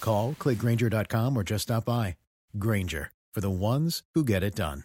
Call, clickgrainger.com, or just stop by. Grainger, for the ones who get it done.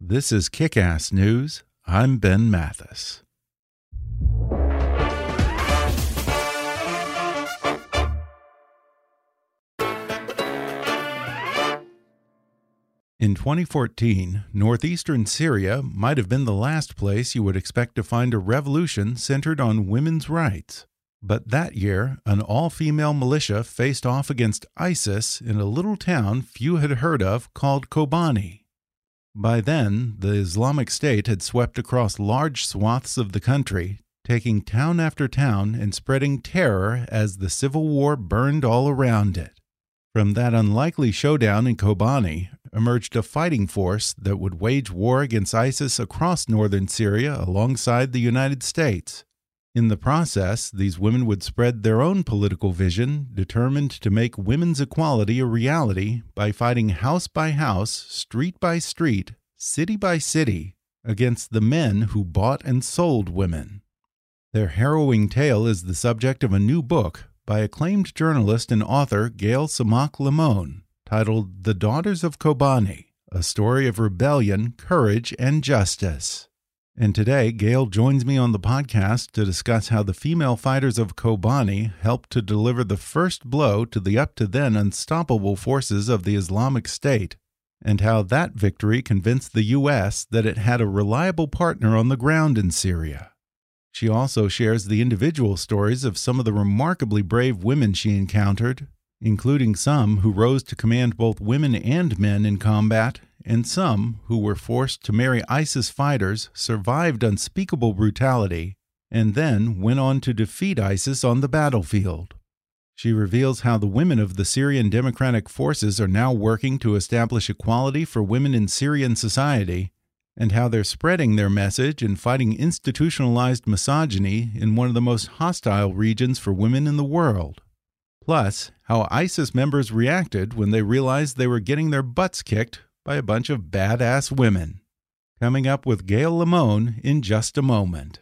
This is Kick Ass News. I'm Ben Mathis. In 2014, northeastern Syria might have been the last place you would expect to find a revolution centered on women's rights. But that year, an all female militia faced off against ISIS in a little town few had heard of called Kobani. By then, the Islamic State had swept across large swaths of the country, taking town after town and spreading terror as the civil war burned all around it. From that unlikely showdown in Kobani emerged a fighting force that would wage war against ISIS across northern Syria alongside the United States. In the process, these women would spread their own political vision, determined to make women's equality a reality by fighting house by house, street by street, city by city, against the men who bought and sold women. Their harrowing tale is the subject of a new book by acclaimed journalist and author Gayle Tzemach Lemmon, titled The Daughters of Kobani A Story of Rebellion, Courage, and Justice. And today, Gayle joins me on the podcast to discuss how the female fighters of Kobani helped to deliver the first blow to the up to then unstoppable forces of the Islamic State, and how that victory convinced the U.S. that it had a reliable partner on the ground in Syria. She also shares the individual stories of some of the remarkably brave women she encountered, including some who rose to command both women and men in combat, and some who were forced to marry ISIS fighters, survived unspeakable brutality, and then went on to defeat ISIS on the battlefield. She reveals how the women of the Syrian Democratic Forces are now working to establish equality for women in Syrian society and how they're spreading their message and fighting institutionalized misogyny in one of the most hostile regions for women in the world. Plus, how ISIS members reacted when they realized they were getting their butts kicked by a bunch of badass women. Coming up with Gayle Lemmon in just a moment.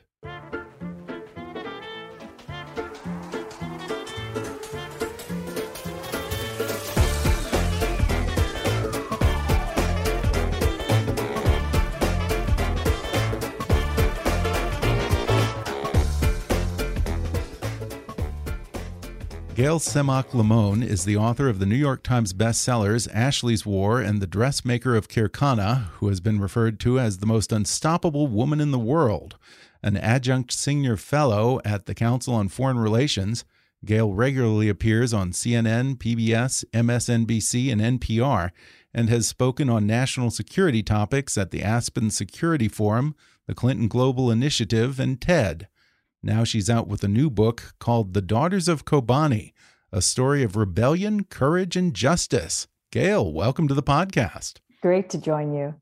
Gayle Tzemach Lemmon is the author of the New York Times bestsellers Ashley's War and The Dressmaker of Khair Khana, who has been referred to as the most unstoppable woman in the world. An adjunct senior fellow at the Council on Foreign Relations, Gayle regularly appears on CNN, PBS, MSNBC, and NPR, and has spoken on national security topics at the Aspen Security Forum, the Clinton Global Initiative, and TED. Now she's out with a new book called The Daughters of Kobani A Story of Rebellion, Courage, and Justice. Gayle, welcome to the podcast. Great to join you.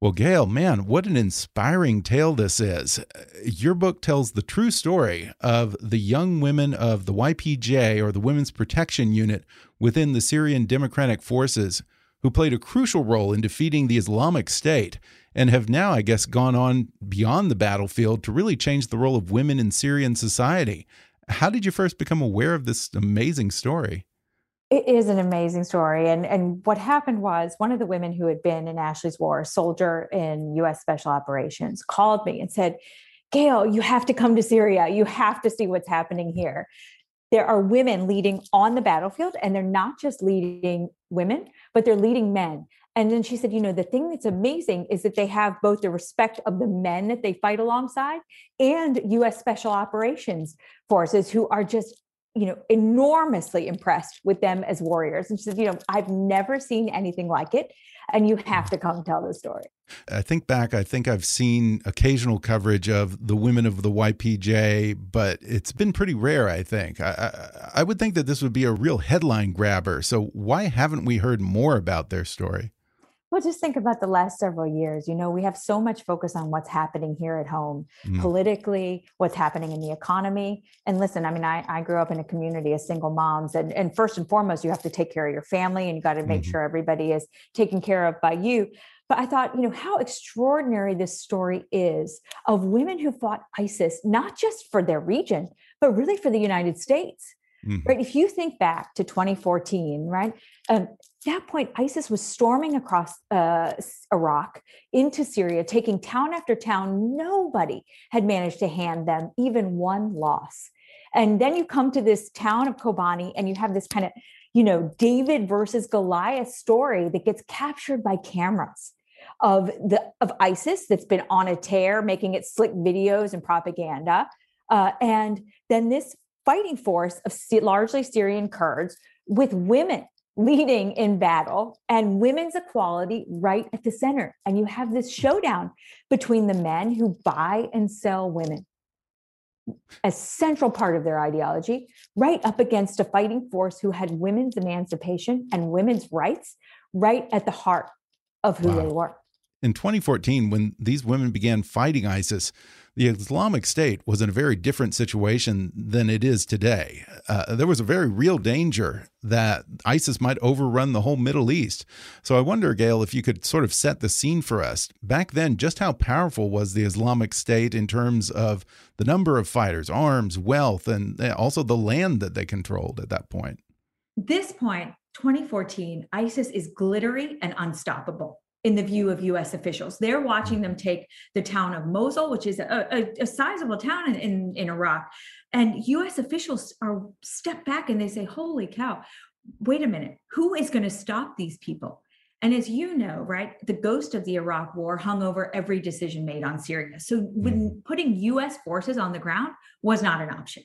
Well, Gayle, man, what an inspiring tale this is. Your book tells the true story of the young women of the YPJ, or the Women's Protection Unit, within the Syrian Democratic Forces, who played a crucial role in defeating the Islamic State and have now, I guess, gone on beyond the battlefield to really change the role of women in Syrian society. How did you first become aware of this amazing story? It is an amazing story. And, and what happened was one of the women who had been in Ashley's War, a soldier in US Special Operations, called me and said, Gayle, you have to come to Syria. You have to see what's happening here. there are women leading on the battlefield, and they're not just leading women, but they're leading men. And then she said, you know, the thing that's amazing is that they have both the respect of the men that they fight alongside and US special operations forces who are just, you know, enormously impressed with them as warriors. And she said, you know, I've never seen anything like it. And you have to come tell the story. I think back, I think I've seen occasional coverage of the women of the YPJ, but it's been pretty rare, I think. I, I, I would think that this would be a real headline grabber. So why haven't we heard more about their story? Well, just think about the last several years. You know, we have so much focus on what's happening here at home, mm. politically, what's happening in the economy. And listen, I mean, I, I grew up in a community of single moms, and, and first and foremost, you have to take care of your family and you got to make mm-hmm. sure everybody is taken care of by you. But I thought, you know, how extraordinary this story is of women who fought ISIS, not just for their region, but really for the United States. Mm-hmm. Right. If you think back to 2014, right, um, that point, ISIS was storming across uh, Iraq into Syria, taking town after town. Nobody had managed to hand them even one loss. And then you come to this town of Kobani and you have this kind of, you know, David versus Goliath story that gets captured by cameras of the of ISIS that's been on a tear, making it slick videos and propaganda. Uh, and then this fighting force of largely Syrian Kurds with women leading in battle and women's equality right at the center. And you have this showdown between the men who buy and sell women, a central part of their ideology, right up against a fighting force who had women's emancipation and women's rights right at the heart of who wow. they were. In 2014, when these women began fighting ISIS, the Islamic State was in a very different situation than it is today. Uh, there was a very real danger that ISIS might overrun the whole Middle East. So I wonder, Gayle, if you could sort of set the scene for us. Back then, just how powerful was the Islamic State in terms of the number of fighters, arms, wealth, and also the land that they controlled at that point? This point, 2014, ISIS is glittery and unstoppable in the view of US officials. They're watching them take the town of Mosul, which is a, a, a sizable town in, in, in, Iraq. And US officials are step back and they say, holy cow, wait a minute, who is going to stop these people? And as you know, right, the ghost of the Iraq war hung over every decision made on Syria. So when mm. putting US forces on the ground was not an option.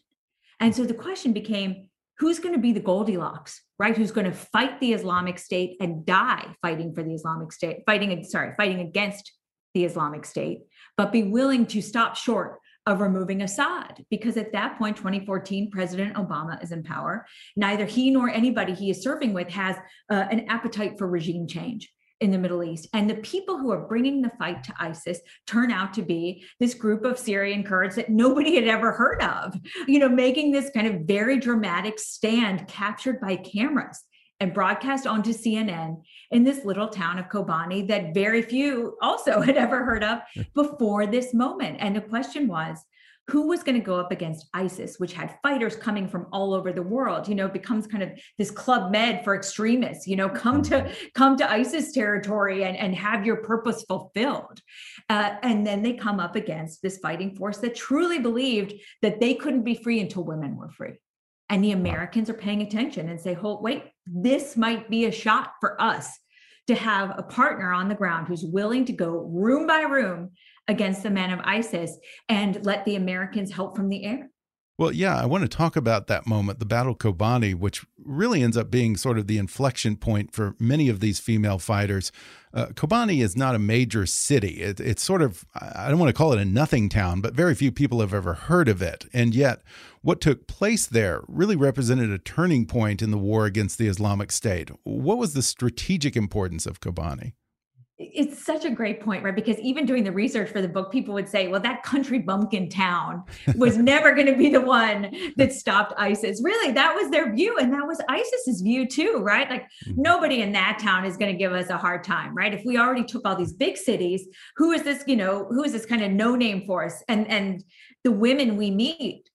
And so the question became who's going to be the Goldilocks, right? Who's going to fight the Islamic State and die fighting for the Islamic State, fighting, sorry, fighting against the Islamic State, but be willing to stop short of removing Assad. Because at that point, 2014, President Obama is in power. Neither he nor anybody he is serving with has uh, an appetite for regime change in the Middle East. And the people who are bringing the fight to ISIS turn out to be this group of Syrian Kurds that nobody had ever heard of, you know, making this kind of very dramatic stand captured by cameras and broadcast onto CNN in this little town of Kobani that very few also had ever heard of before this moment. And the question was, who was going to go up against ISIS, which had fighters coming from all over the world. You know, becomes kind of this club med for extremists. You know, come to come to ISIS territory and and have your purpose fulfilled. Uh, and then they come up against this fighting force that truly believed that they couldn't be free until women were free. And the Americans are paying attention and say, "Hold, wait, this might be a shot for us." To have a partner on the ground who's willing to go room by room against the men of ISIS and let the Americans help from the air. Well, yeah, I want to talk about that moment, the Battle of Kobani, which really ends up being sort of the inflection point for many of these female fighters. Uh, Kobani is not a major city. It, it's sort of, I don't want to call it a nothing town, but very few people have ever heard of it. And yet, what took place there really represented a turning point in the war against the Islamic State. What was the strategic importance of Kobani? It's such a great point, right? Because even doing the research for the book, people would say, well, that country bumpkin town was never going to be the one that stopped ISIS. Really, that was their view. And that was ISIS's view too, right? Like mm-hmm. nobody in that town is going to give us a hard time, right? If we already took all these big cities, who is this, you know, who is this kind of no name force? And, and the women we meet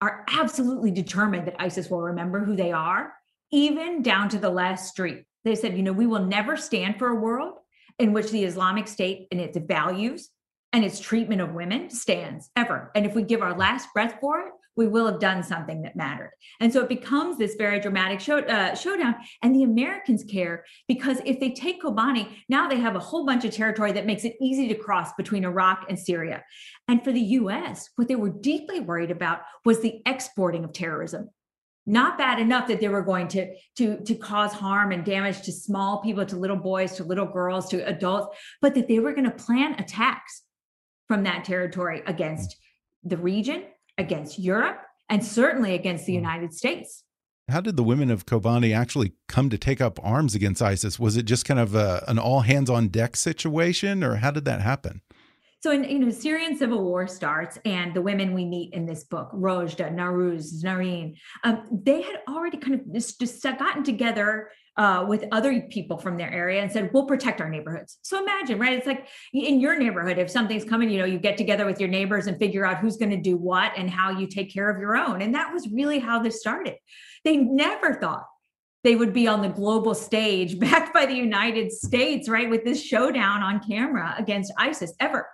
are absolutely determined that ISIS will remember who they are, even down to the last street. They said, you know, we will never stand for a world in which the Islamic State and its values and its treatment of women stands ever. And if we give our last breath for it, we will have done something that mattered. And so it becomes this very dramatic show, uh, showdown. And the Americans care because if they take Kobani, now they have a whole bunch of territory that makes it easy to cross between Iraq and Syria. And for the US, what they were deeply worried about was the exporting of terrorism not bad enough that they were going to to to cause harm and damage to small people to little boys to little girls to adults but that they were going to plan attacks from that territory against the region against europe and certainly against the hmm. united states how did the women of Kobani actually come to take up arms against ISIS? Was it just kind of a, an all hands on deck situation, or how did that happen? So, in you know, Syrian civil war starts, and the women we meet in this book, Rojda, Nowruz, Nareen, um, they had already kind of just, just gotten together uh, with other people from their area and said, "We'll protect our neighborhoods." So imagine, right? It's like in your neighborhood, if something's coming, you know, you get together with your neighbors and figure out who's going to do what and how you take care of your own. And that was really how this started. They never thought they would be on the global stage backed by the United States, right? With this showdown on camera against ISIS ever.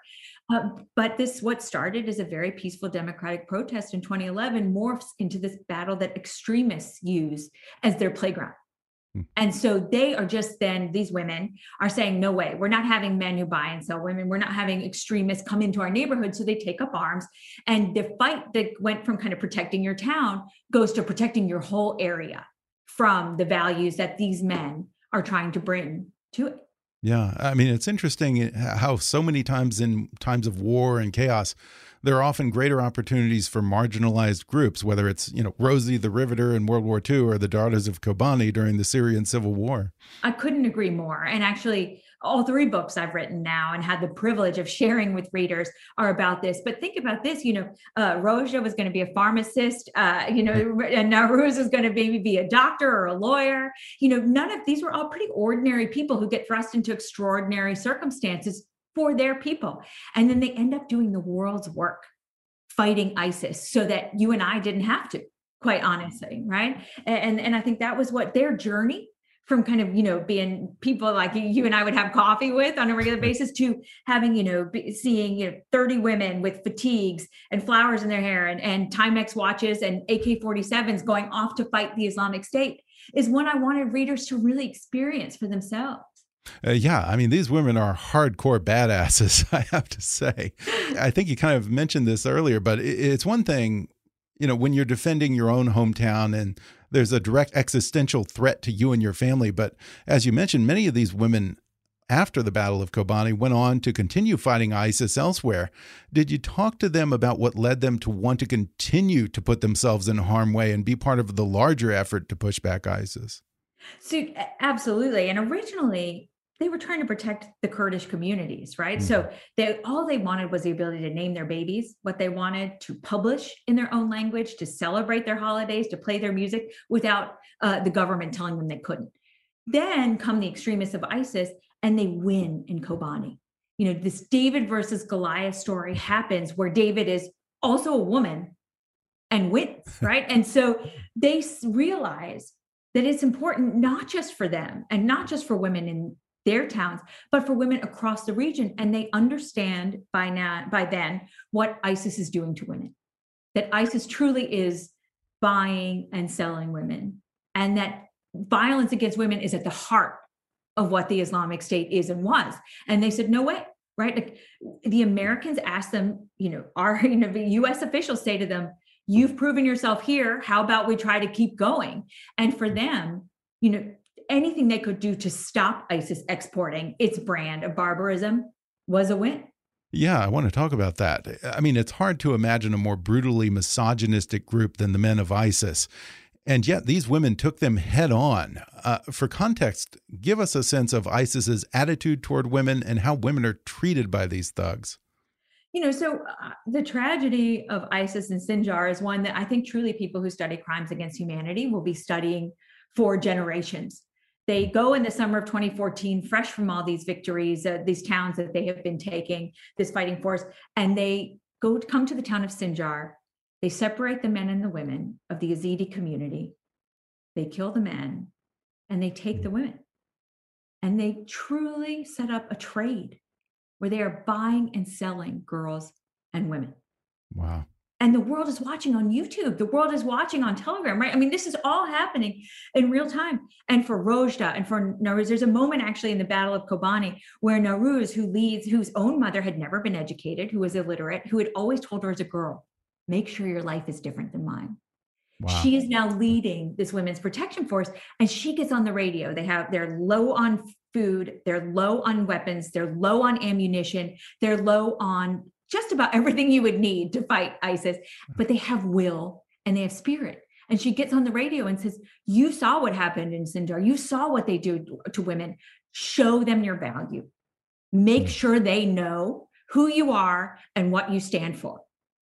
Uh, but this, what started as a very peaceful democratic protest in 2011, morphs into this battle that extremists use as their playground. Hmm. And so they are just then, these women are saying, no way, we're not having men who buy and sell women. We're not having extremists come into our neighborhood. So they take up arms. And the fight that went from kind of protecting your town goes to protecting your whole area from the values that these men are trying to bring to it. Yeah, I mean, it's interesting how so many times in times of war and chaos, there are often greater opportunities for marginalized groups, whether it's, you know, Rosie the Riveter in World War II or the Daughters of Kobani during the Syrian Civil War. I couldn't agree more. And actually, all three books I've written now and had the privilege of sharing with readers are about this. But think about this, you know, uh, Rojda was going to be a pharmacist, uh, you know, and Nowruz is going to maybe be a doctor or a lawyer. You know, none of these were all pretty ordinary people who get thrust into extraordinary circumstances for their people. And then they end up doing the world's work fighting ISIS so that you and I didn't have to, quite honestly, right? And, and I think that was what their journey from kind of you know being people like you and I would have coffee with on a regular basis to having you know seeing you know 30 women with fatigues and flowers in their hair and, and Timex watches and AK-47s going off to fight the Islamic State is one I wanted readers to really experience for themselves. Uh, yeah, I mean, these women are hardcore badasses, I have to say. I think you kind of mentioned this earlier, but it's one thing, you know, when you're defending your own hometown and there's a direct existential threat to you and your family. But as you mentioned, many of these women after the Battle of Kobani went on to continue fighting ISIS elsewhere. Did you talk to them about what led them to want to continue to put themselves in harm way and be part of the larger effort to push back ISIS? So, absolutely. And originally, they were trying to protect the Kurdish communities, right? Mm-hmm. So they all they wanted was the ability to name their babies, what they wanted to publish in their own language, to celebrate their holidays, to play their music without uh, the government telling them they couldn't. Then come the extremists of ISIS, and they win in Kobani. You know, this David versus Goliath story happens where David is also a woman and wins, right? and so they realize that it's important not just for them and not just for women in their towns, but for women across the region. And they understand by now, by then, what ISIS is doing to women. That ISIS truly is buying and selling women, and that violence against women is at the heart of what the Islamic State is and was. And they said, no way, right? Like the Americans asked them, you know, our you know, US officials say to them, you've proven yourself here. How about we try to keep going? And for them, you know, anything they could do to stop ISIS exporting its brand of barbarism was a win. Yeah, I want to talk about that. I mean, it's hard to imagine a more brutally misogynistic group than the men of ISIS. And yet, these women took them head on. Uh, for context, give us a sense of ISIS's attitude toward women and how women are treated by these thugs. You know, so uh, the tragedy of ISIS and Sinjar is one that I think truly people who study crimes against humanity will be studying for generations they go in the summer of 2014 fresh from all these victories uh, these towns that they have been taking this fighting force and they go to come to the town of sinjar. They separate the men and the women of the yazidi community. They kill the men and they take the women. And they truly set up a trade where they are buying and selling girls and women. Wow and the world is watching on YouTube. The world is watching on Telegram, right? I mean, this is all happening in real time. And for Rojda and for Nowruz, there's a moment actually in the Battle of Kobani where Nowruz, who leads, whose own mother had never been educated, who was illiterate, who had always told her as a girl, make sure your life is different than mine. Wow. She is now leading this women's protection force and she gets on the radio. They have they're low on food, they're low on weapons, they're low on ammunition, they're low on just about everything you would need to fight ISIS, but they have will and they have spirit. And she gets on the radio and says, You saw what happened in Sinjar. You saw what they do to women. Show them your value. Make mm. sure they know who you are and what you stand for.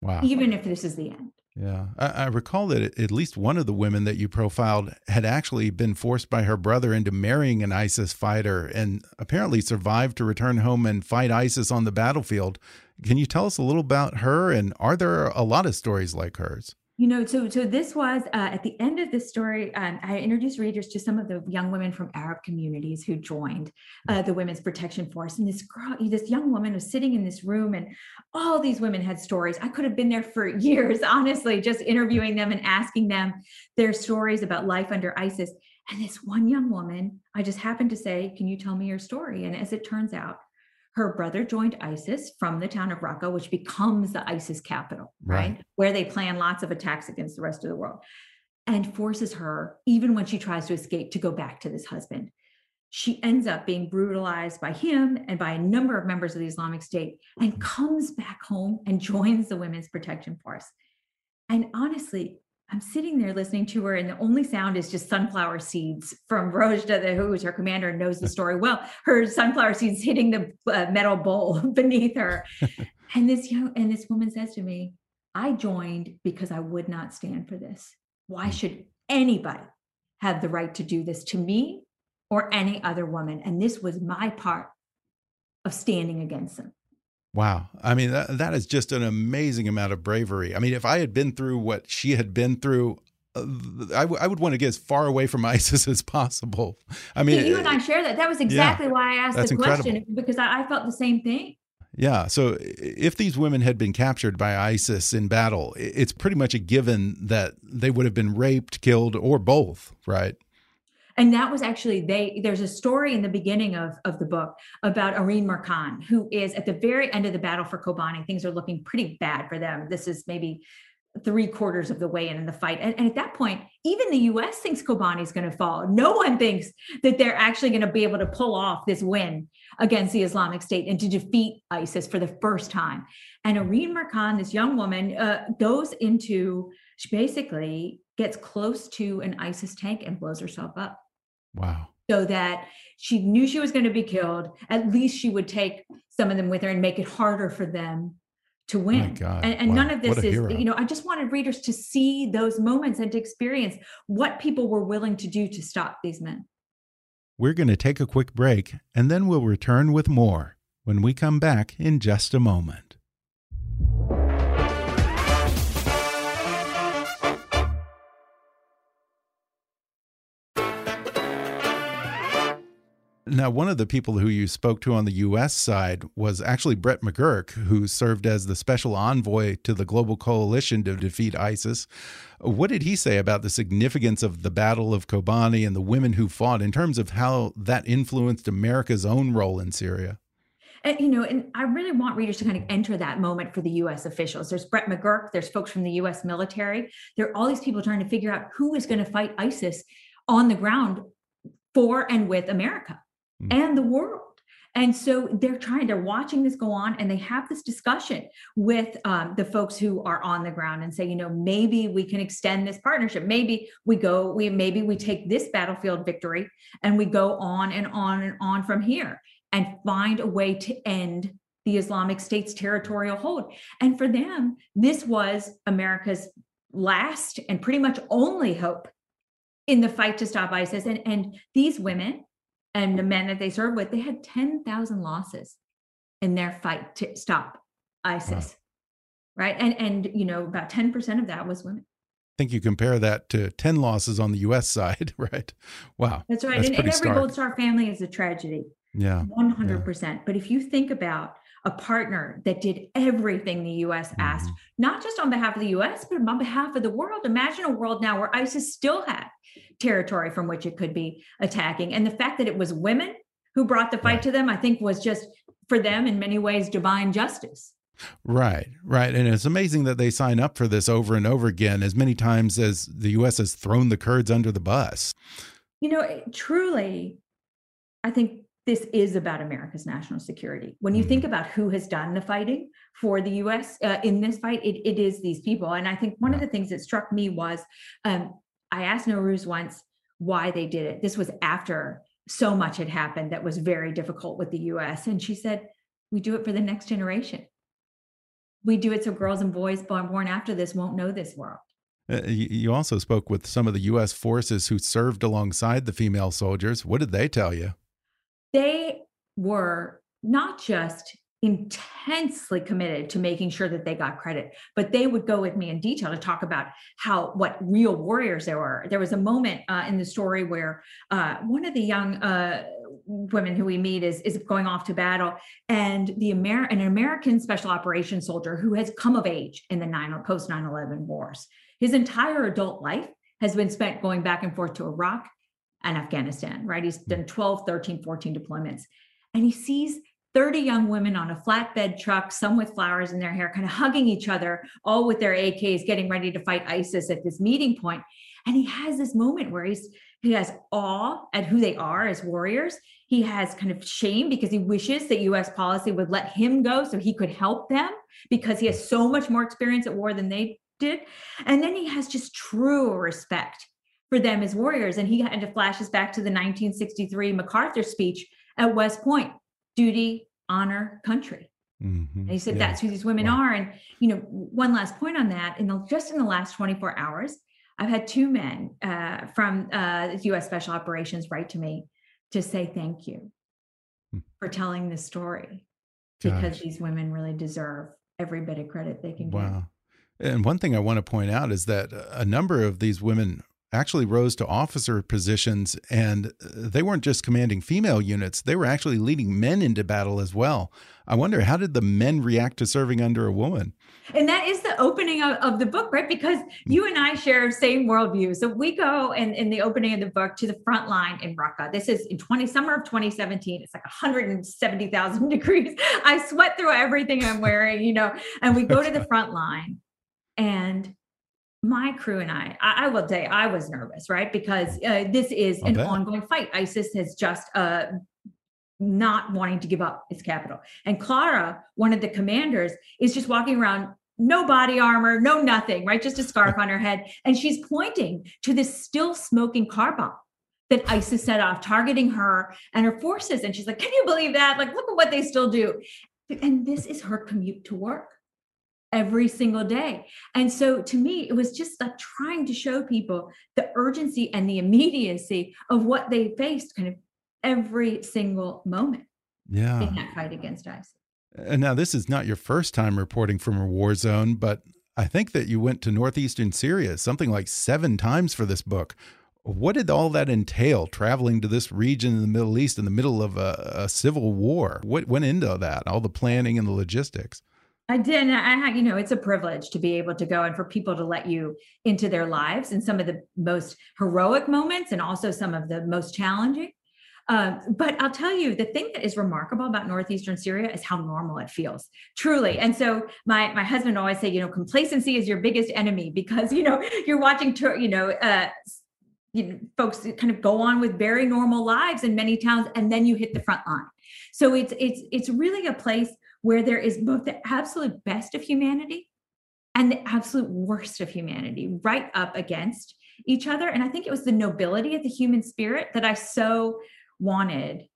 Wow. Even if this is the end. Yeah. I, I, recall that at least one of the women that you profiled had actually been forced by her brother into marrying an ISIS fighter and apparently survived to return home and fight ISIS on the battlefield. Can you tell us a little about her? And are there a lot of stories like hers? You know, so so this was uh, at the end of this story. Um, I introduced readers to some of the young women from Arab communities who joined uh, the Women's Protection Force. And this girl, this young woman, was sitting in this room, and all these women had stories. I could have been there for years, honestly, just interviewing them and asking them their stories about life under ISIS. And this one young woman, I just happened to say, "Can you tell me your story?" And as it turns out, her brother joined ISIS from the town of Raqqa, which becomes the ISIS capital, right. right? Where they plan lots of attacks against the rest of the world, and forces her, even when she tries to escape, to go back to this husband. She ends up being brutalized by him and by a number of members of the Islamic State and comes back home and joins the Women's Protection Force. And honestly, I'm sitting there listening to her, and the only sound is just sunflower seeds from Rojda, who is her commander and knows the story well. Her sunflower seeds hitting the uh, metal bowl beneath her. and this young and this woman says to me, "I joined because I would not stand for this. Why hmm. should anybody have the right to do this to me or any other woman?" And this was my part of standing against them. Wow. I mean, that, that is just an amazing amount of bravery. I mean, if I had been through what she had been through, uh, I, would want to get as far away from ISIS as possible. I mean, you and I share that. That was exactly yeah, why I asked the question incredible. because I, I felt the same thing. Yeah. So if these women had been captured by ISIS in battle, it's pretty much a given that they would have been raped, killed, or both, right? And that was actually they there's a story in the beginning of, of the book about Areen Mirkan, who is at the very end of the battle for Kobani. Things are looking pretty bad for them. This is maybe three quarters of the way in, in the fight. And, and, at that point, even the US thinks Kobani is going to fall. No one thinks that they're actually going to be able to pull off this win against the Islamic State and to defeat ISIS for the first time. And Areen Mirkan, this young woman, uh, goes into, she basically gets close to an ISIS tank and blows herself up. Wow. So that she knew she was going to be killed. At least she would take some of them with her and make it harder for them to win. And, and wow. none of this is, hero. you know, I just wanted readers to see those moments and to experience what people were willing to do to stop these men. We're going to take a quick break and then we'll return with more when we come back in just a moment. Now, one of the people who you spoke to on the U.S. side was actually Brett McGurk, who served as the special envoy to the global coalition to defeat ISIS. What did he say about the significance of the Battle of Kobani and the women who fought in terms of how that influenced America's own role in Syria? You know, and I really want readers to kind of enter that moment for the U.S. officials. There's Brett McGurk, there's folks from the U.S. military. There are all these people trying to figure out who is going to fight ISIS on the ground for and with America mm. and the world. And so they're trying, they're watching this go on and they have this discussion with um, the folks who are on the ground and say, you know, maybe we can extend this partnership. Maybe we go, we maybe we take this battlefield victory and we go on and on and on from here and find a way to end the Islamic State's territorial hold. And for them, this was America's last and pretty much only hope in the fight to stop ISIS. And, and these women and the men that they served with, they had 10,000 losses in their fight to stop ISIS. Wow. Right. And, and, you know, about 10% of that was women. I think you compare that to 10 losses on the US side, right? Wow. That's right. That's and, and, every. Gold Star family is a tragedy. Yeah. 100%. Yeah. But if you think about a partner that did everything the US mm-hmm. asked, not just on behalf of the US, but on behalf of the world. Imagine a world now where ISIS still had territory from which it could be attacking. And the fact that it was women who brought the fight to them, I think was just for them in many ways divine justice. Right, right. And it's amazing that they sign up for this over and over again, as many times as the U.S. has thrown the Kurds under the bus. You know, truly, I think this is about America's national security. When you think about who has done the fighting for the U.S. Uh, in this fight, it, it is these people. And I think one of the things that struck me was um, I asked Nowruz once why they did it. This was after so much had happened that was very difficult with the U.S. And she said, "We do it for the next generation. We do it so girls and boys born born after this won't know this world." Uh, you also spoke with some of the U.S. forces who served alongside the female soldiers. What did they tell you? They were not just intensely committed to making sure that they got credit but they would go with me in detail to talk about how what real warriors there were. There was a moment uh, in the story where uh, one of the young uh, women who we meet is is going off to battle and the Amer- an american special operations soldier who has come of age in the 9 post 9-11 wars. His entire adult life has been spent going back and forth to iraq and Afghanistan, right? He's hmm. done 12, 13, 14 deployments. And he sees 30 young women on a flatbed truck, some with flowers in their hair, kind of hugging each other, all with their AKs, getting ready to fight ISIS at this meeting point. And he has this moment where he's he has awe at who they are as warriors. He has kind of shame because he wishes that US policy would let him go so he could help them because he has so much more experience at war than they did. And then he has just true respect for them as warriors. And he had to flash us back to the 1963 MacArthur speech at West Point duty, honor, country. Mm-hmm. And he said, yeah. that's who these women wow. are. And, you know, one last point on that, in the, just in the last 24 hours, I've had two men uh, from uh, US Special Operations write to me to say thank you hmm. for telling this story because Gosh. these women really deserve every bit of credit they can wow. get. And one thing I want to point out is that a number of these women actually rose to officer positions and they weren't just commanding female units they were actually leading men into battle as well. I wonder how did the men react to serving under a woman? And that is the opening of, of the book right? Because hmm. you and i share same worldview. So we go in, in the opening of the book to the front line in raqqa. This is in 20 summer of 2017 it's like 170000 degrees. I sweat through everything i'm wearing you know and we go to the front line and my crew and I, I, I will say I was nervous, right? Because uh, this is I'll an bet. ongoing fight. ISIS has just uh, not wanting to give up its capital. And Clara, one of the commanders, is just walking around, no body armor, no nothing, right? Just a scarf on her head. And she's pointing to this still smoking car bomb that ISIS set off, targeting her and her forces. And she's like, Can you believe that? Like, look at what they still do. And this is her commute to work every single day. And so to me, it was just like trying to show people the urgency and the immediacy of what they faced kind of every single moment yeah. in that fight against ISIS. And now this is not your first time reporting from a war zone, but I think that you went to northeastern Syria something like seven times for this book. What did all that entail, traveling to this region in the Middle East in the middle of a, a civil war? What went into that, all the planning and the logistics? I did. I, you know, it's a privilege to be able to go and for people to let you into their lives and some of the most heroic moments and also some of the most challenging. Um, but I'll tell you, the thing that is remarkable about northeastern Syria is how normal it feels, truly. And so my my husband always say, you know, complacency is your biggest enemy because you know you're watching, you know, uh, you know, folks kind of go on with very normal lives in many towns, and then you hit the front line. So it's it's it's really a place where there is both the absolute best of humanity and the absolute worst of humanity right up against each other. And I think it was the nobility of the human spirit that I so wanted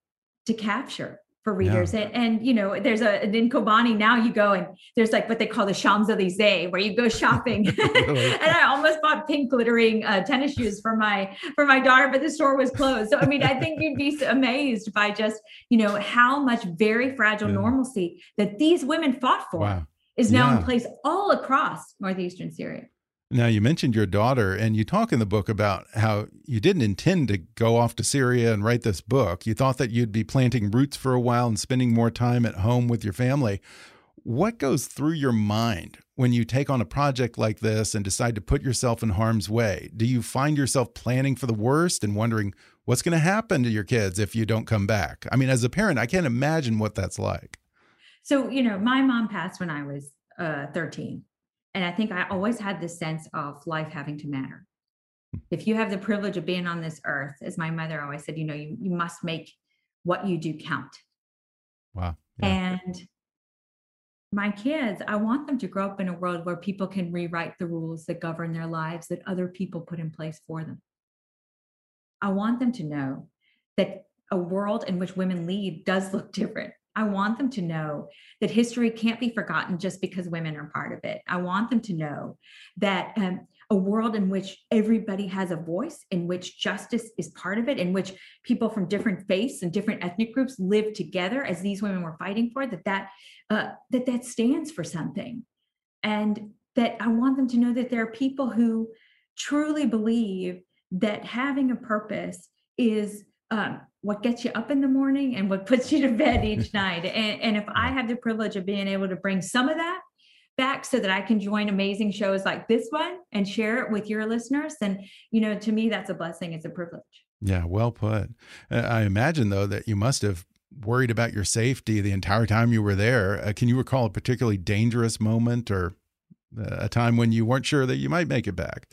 to capture for readers. Yeah. And, and, you know, there's a in Kobani now you go and there's like what they call the Champs Elysees, where you go shopping. and I almost bought pink glittering uh, tennis shoes for my for my daughter, but the store was closed. So I mean, I think you'd be amazed by just you know how much very fragile yeah. normalcy that these women fought for wow. is now yeah. in place all across northeastern Syria. Now, you mentioned your daughter, and you talk in the book about how you didn't intend to go off to Syria and write this book. You thought that you'd be planting roots for a while and spending more time at home with your family. What goes through your mind when you take on a project like this and decide to put yourself in harm's way? Do you find yourself planning for the worst and wondering what's going to happen to your kids if you don't come back? I mean, as a parent, I can't imagine what that's like. So, you know, my mom passed when I was uh, 13. And I think I always had this sense of life having to matter. Hmm. If you have the privilege of being on this earth, as my mother always said, you know, you, you must make what you do count. Wow. Yeah. And my kids, I want them to grow up in a world where people can rewrite the rules that govern their lives that other people put in place for them. I want them to know that a world in which women lead does look different. I want them to know that history can't be forgotten just because women are part of it. I want them to know that um, a world in which everybody has a voice, in which justice is part of it, in which people from different faiths and different ethnic groups live together, as these women were fighting for, that that uh, that that stands for something, and that I want them to know that there are people who truly believe that having a purpose is um, what gets you up in the morning and what puts you to bed each night. And, and if I have the privilege of being able to bring some of that back so that I can join amazing shows like this one and share it with your listeners, then, you know, to me, that's a blessing. It's a privilege. Yeah, well put. I imagine, though, that you must have worried about your safety the entire time you were there. Uh, can you recall a particularly dangerous moment or uh, a time when you weren't sure that you might make it back?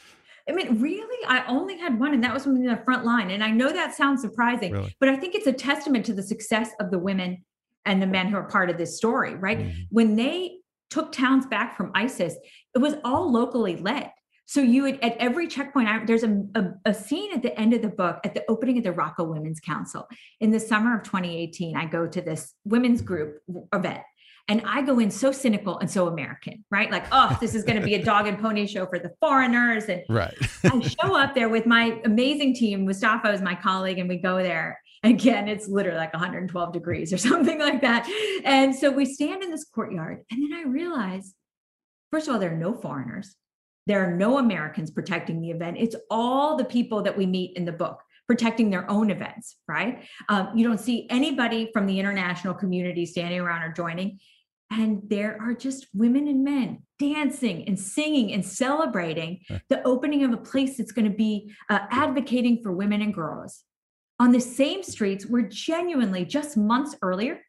I mean, really, I only had one, and that was from the front line. And I know that sounds surprising, really? but I think it's a testament to the success of the women and the men who are part of this story, right? Mm-hmm. When they took towns back from ISIS, it was all locally led. So you would at every checkpoint. I, there's a, a, a, scene at the end of the book at the opening of the Raqqa Women's Council in the summer of 2018. I go to this women's group event, and I go in so cynical and so American, right? Like, oh, this is going to be a dog and pony show for the foreigners. And right. I show up there with my amazing team. Mustafa is my colleague, and we go there. Again, it's literally like 112 degrees or something like that. And so we stand in this courtyard, and then I realize, first of all, there are no foreigners. There are no Americans protecting the event. It's all the people that we meet in the book protecting their own events, right? Um, you don't see anybody from the international community standing around or joining. And there are just women and men dancing and singing and celebrating the opening of a place that's going to be uh, advocating for women and girls on the same streets where genuinely just months earlier,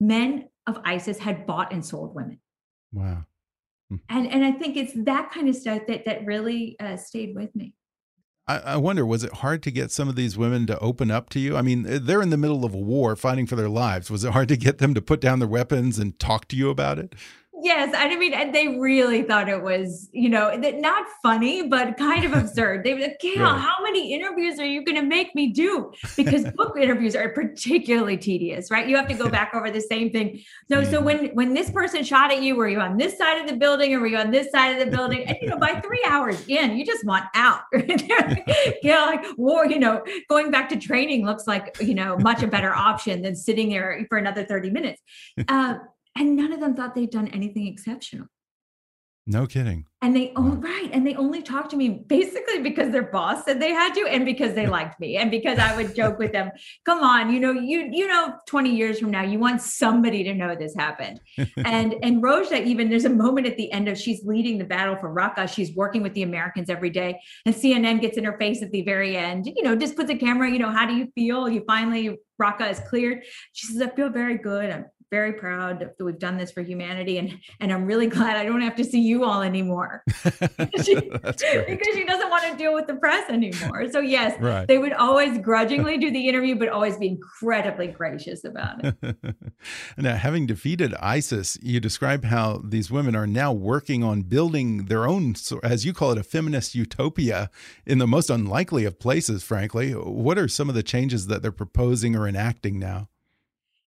men of ISIS had bought and sold women. Wow. Hmm. And, and I think it's that kind of stuff that, that really uh, stayed with me. I, wonder, was it hard to get some of these women to open up to you? I mean, eh, they're in the middle of a war fighting for their lives. Was it hard to get them to put down their weapons and talk to you about it? Yes, I mean, they really thought it was, you know, not funny, but kind of absurd. They were like, Gayle, really? how many interviews are you going to make me do? Because book interviews are particularly tedious, right? You have to go back over the same thing. No, so when when this person shot at you, were you on this side of the building or were you on this side of the building? And you know, by three hours in, you just want out. yeah, like war, you know, going back to training looks like you know much a better option than sitting there for another 30 minutes. Uh, and none of them thought they'd done anything exceptional. No kidding. And they oh right. And they only talked to me basically because their boss said they had to and because they liked me and because I would joke with them, come on, you know, you you know 20 years from now, you want somebody to know this happened. and and Rojda even there's a moment at the end of she's leading the battle for Raqqa. She's working with the Americans every day. And CNN gets in her face at the very end, you know, just puts a camera, you know, how do you feel? You finally Raqqa is cleared. She says, I feel very good. I'm very proud that we've done this for humanity and and i'm really glad i don't have to see you all anymore. Because, she, because she doesn't want to deal with the press anymore. So yes right. they would always grudgingly do the interview but always be incredibly gracious about it. Now having defeated isis you describe how these women are now working on building their own as you call it a feminist utopia in the most unlikely of places frankly. What are some of the changes that they're proposing or enacting now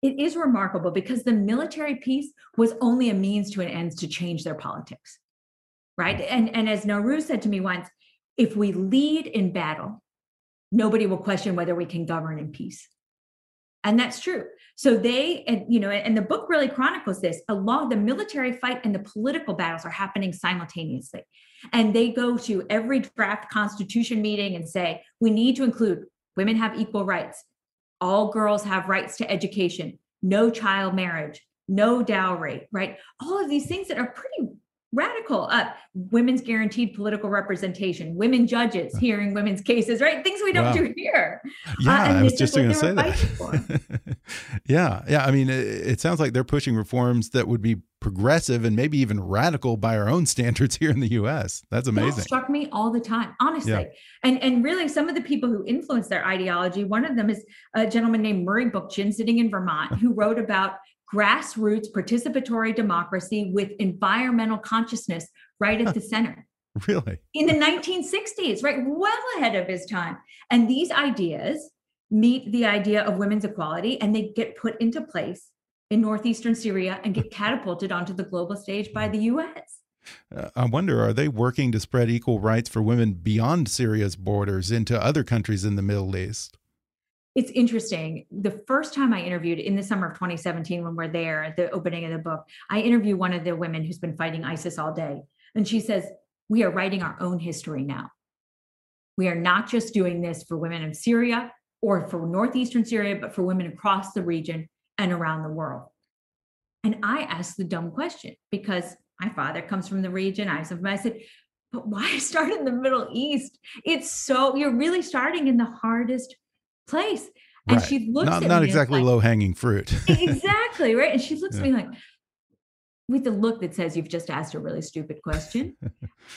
it is remarkable because the military piece was only a means to an end to change their politics right and and as Nowruz said to me once if we lead in battle nobody will question whether we can govern in peace And that's true. So they, and you know, and the book really chronicles this. Along the military fight and the political battles are happening simultaneously. And they go to every draft constitution meeting and say, we need to include women have equal rights. All girls have rights to education, no child marriage, no dowry, right? All of these things that are pretty radical uh, women's guaranteed political representation women judges hearing women's cases right things we don't Wow. do here Yeah, Uh, I was just going to say were fighting for. that. yeah, yeah. I mean, it, it sounds like they're pushing reforms that would be progressive and maybe even radical by our own standards here in the U.S. That's That amazing. struck me all the time, honestly. Yeah. And and really, some of the people who influence their ideology. One of them is a gentleman named Murray Bookchin, sitting in Vermont, who wrote about grassroots participatory democracy with environmental consciousness right at the center Really? in the 1960s, right? Well ahead of his time. And these ideas meet the idea of women's equality and they get put into place in northeastern Syria and get catapulted onto the global stage by the US. Uh, I wonder, are they working to spread equal rights for women beyond Syria's borders into other countries in the Middle East? It's interesting. The first time I interviewed in the summer of 2017, when we're there at the opening of the book, I interview one of the women who's been fighting ISIS all day. And she says, We are writing our own history now. We are not just doing this for women in Syria or for northeastern Syria, but for women across the region and around the world. And I asked the dumb question because my father comes from the region. I I said, but why start in the Middle East? It's so you're really starting in the hardest place. And Right. she looks not not exactly like- low hanging fruit. exactly right. And she looks Yeah. at me like with the look that says you've just asked a really stupid question,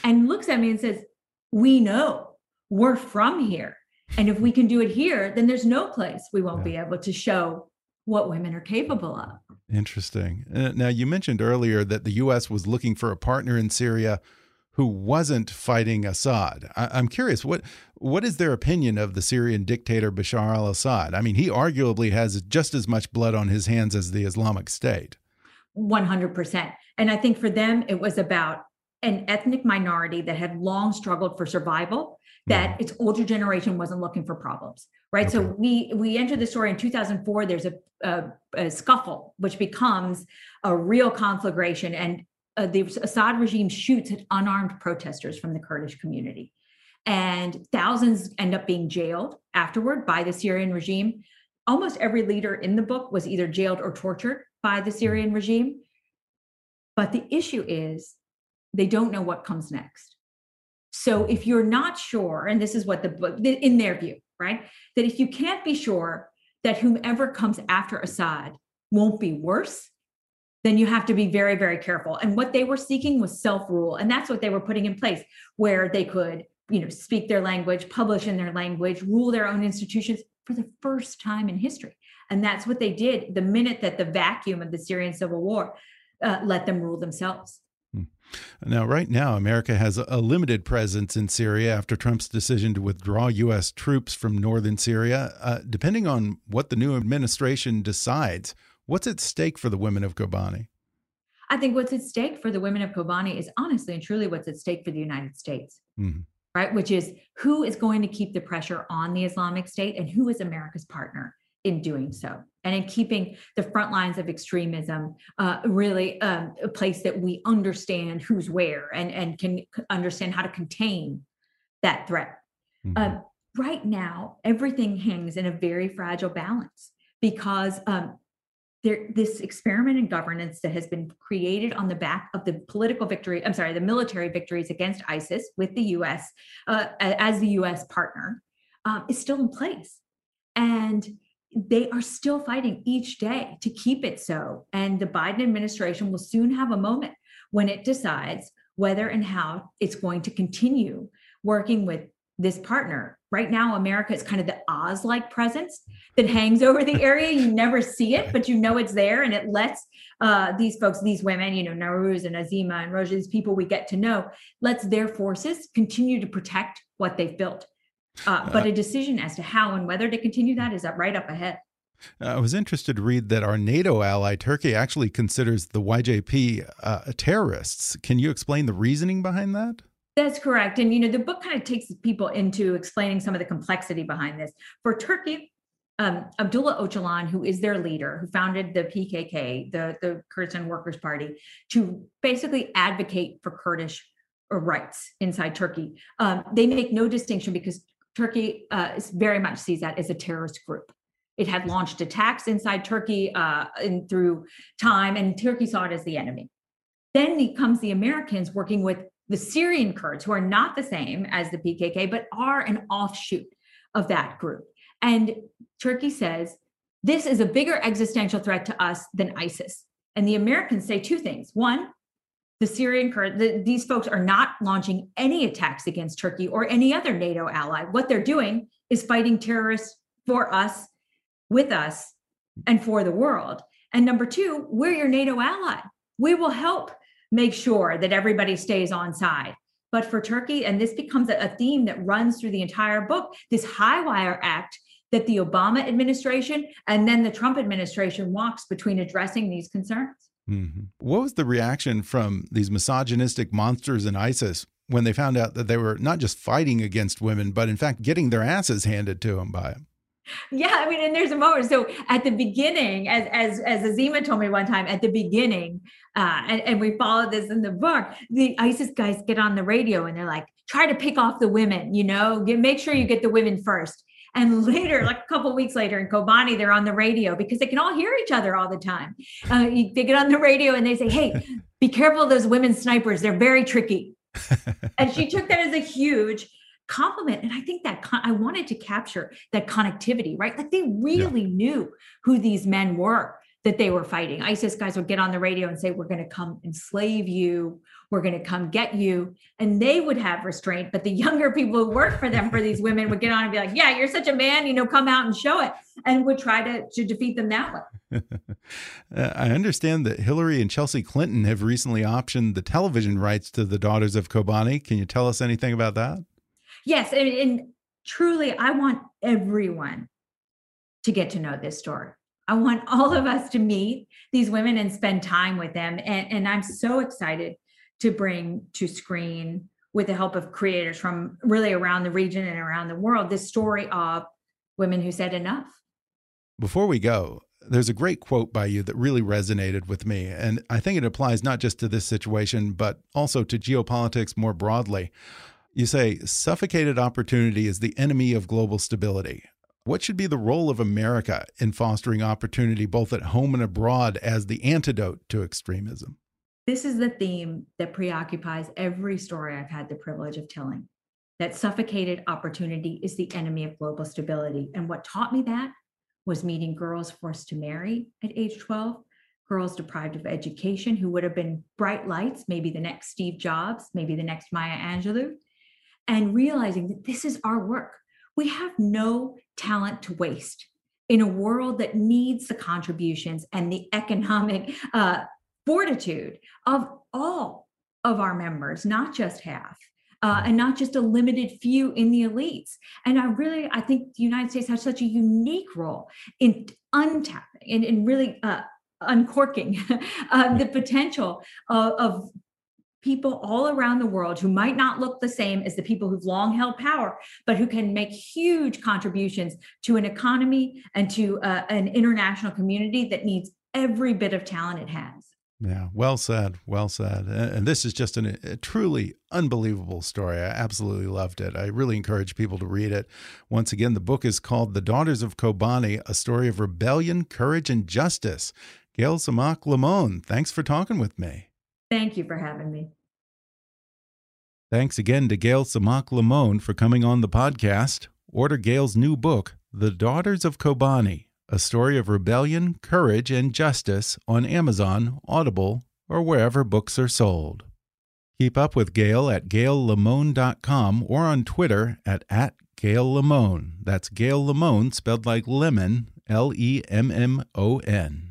and looks at me and says, "We know we're from here, and if we can do it here, then there's no place we won't be able to show what women are capable of." Interesting. Uh, now, you mentioned earlier that the U.S. was looking for a partner in Syria who wasn't fighting Assad. I I'm curious, what what is their opinion of the Syrian dictator Bashar al-Assad? I mean, he arguably has just as much blood on his hands as the Islamic State. 100%. And I think for them, it was about an ethnic minority that had long struggled for survival that its older generation wasn't looking for problems right? So we we enter the story in 2004 there's a, a, a scuffle which becomes a real conflagration and uh, the assad regime shoots at unarmed protesters from the kurdish community. And thousands end up being jailed afterward by the syrian regime. Almost every leader in the book was either jailed or tortured by the syrian regime. But the issue is they don't know what comes next. So if you're not sure, and this is what the book, in their view, right, that if you can't be sure that whomever comes after Assad won't be worse, then you have to be very, very careful. And what they were seeking was self rule. And that's what they were putting in place, where they could, you know, speak their language, publish in their language, rule their own institutions for the first time in history. And that's what they did the minute that the vacuum of the Syrian civil war uh, let them rule themselves. Now, right now, America has a limited presence in Syria after Trump's decision to withdraw U.S. troops from northern Syria. Uh, depending on what the new administration decides, what's at stake for the women of Kobani? I think what's at stake for the women of Kobani is honestly and truly what's at stake for the United States, Mhm. right? Which is who is going to keep the pressure on the Islamic State and who is America's partner in doing so and in keeping the front lines of extremism uh, really um, a place that we understand who's where and, and can understand how to contain that threat. Um, right now, everything hangs in a very fragile balance because um, there, this experiment in governance that has been created on the back of the political victory, I'm sorry, the military victories against ISIS with the US uh, as the US partner um, is still in place. And they are still fighting each day to keep it so. And the Biden administration will soon have a moment when it decides whether and how it's going to continue working with this partner. Right now, America is kind of the Oz like presence that hangs over the area. You never see it, but you know it's there. And it lets uh, these folks, these women, you know, Nowruz and Azima and Rojda, these people we get to know, lets their forces continue to protect what they've built. Uh, but a decision as to how and whether to continue that is up right up ahead. I was interested to read that our NATO ally, Turkey, actually considers the YJP uh, terrorists. Can you explain the reasoning behind that? That's correct. And, you know, the book kind of takes people into explaining some of the complexity behind this. For Turkey, um, Abdullah Öcalan, who is their leader, who founded the PKK, the, the Kurdistan Workers Party, to basically advocate for Kurdish uh, rights inside Turkey. Um, they make no distinction because Turkey uh, very much sees that as a terrorist group. It had launched attacks inside Turkey uh, in, through time, and Turkey saw it as the enemy. Then comes the Americans working with the Syrian Kurds, who are not the same as the PKK, but are an offshoot of that group. And Turkey says this is a bigger existential threat to us than ISIS. And the Americans say two things. One, the Syrian Kurds, the, these folks are not launching any attacks against Turkey or any other NATO ally. What they're doing is fighting terrorists for us, with us, and for the world. And number two, we're your NATO ally. We will help make sure that everybody stays on side. But for Turkey, and this becomes a, theme that runs through the entire book, this high wire act that the Obama administration and then the Trump administration walks between addressing these concerns. Mm -hmm. What was the reaction from these misogynistic monsters in ISIS when they found out that they were not just fighting against women, but in fact getting their asses handed to them by them? Yeah, I mean, and there's a moment. So at the beginning, as as as Azima told me one time, at the beginning, uh, and, and we follow this in the book, the ISIS guys get on the radio and they're like, try to pick off the women, you know, get make sure you get the women first. And later, like a couple weeks later in Kobani, they're on the radio because they can all hear each other all the time. Uh, they get on the radio and they say, "Hey, be careful of those women snipers. They're very tricky." and she took that as a huge compliment and i think that con- i wanted to capture that connectivity right like they really yeah. knew who these men were that they were fighting. Isis guys would get on the radio and say we're going to come enslave you. We're going to come get you. And they would have restraint but the younger people who work for them for these women would get on and be like yeah you're such a man you know come out and show it and would try to to defeat them that way. Uh, I understand that hillary and chelsea clinton have recently optioned the television rights to the daughters of kobani. Can you tell us anything about that? Yes and, and truly i want everyone to get to know this story I want all of us to meet these women and spend time with them. And, and I'm so excited to bring to screen with the help of creators from really around the region and around the world this story of women who said enough. Before we go, there's a great quote by you that really resonated with me. And I think it applies not just to this situation, but also to geopolitics more broadly. You say, suffocated opportunity is the enemy of global stability. What should be the role of America in fostering opportunity both at home and abroad as the antidote to extremism? This is the theme that preoccupies every story I've had the privilege of telling that suffocated opportunity is the enemy of global stability. And what taught me that was meeting girls forced to marry at age 12, girls deprived of education who would have been bright lights, maybe the next Steve Jobs, maybe the next Maya Angelou, and realizing that this is our work. We have no talent to waste in a world that needs the contributions and the economic uh, fortitude of all of our members, not just half. Uh, and not just a limited few in the elites. And I really, I think the United States has such a unique role in untapping and in really uh, uncorking uh, the potential of, of people all around the world who might not look the same as the people who've long held power, but who can make huge contributions to an economy and to uh, an international community that needs every bit of talent it has. Yeah, well said. Well said. And this is just an, a truly unbelievable story. I absolutely loved it. I really encourage people to read it. Once again, the book is called The Daughters of Kobani A Story of Rebellion, Courage, and Justice. Gayle Tzemach Lemmon, thanks for talking with me. Thank you for having me. Thanks again to Gayle Tzemach Lemmon for coming on the podcast. Order Gayle's new book, The Daughters of Kobani a story of rebellion, courage, and justice on Amazon, Audible, or wherever books are sold. Keep up with Gayle at gaylelemmon.com or on Twitter at, at GayleLemmon. That's Gayle Lemmon spelled like lemon, L E M M O N.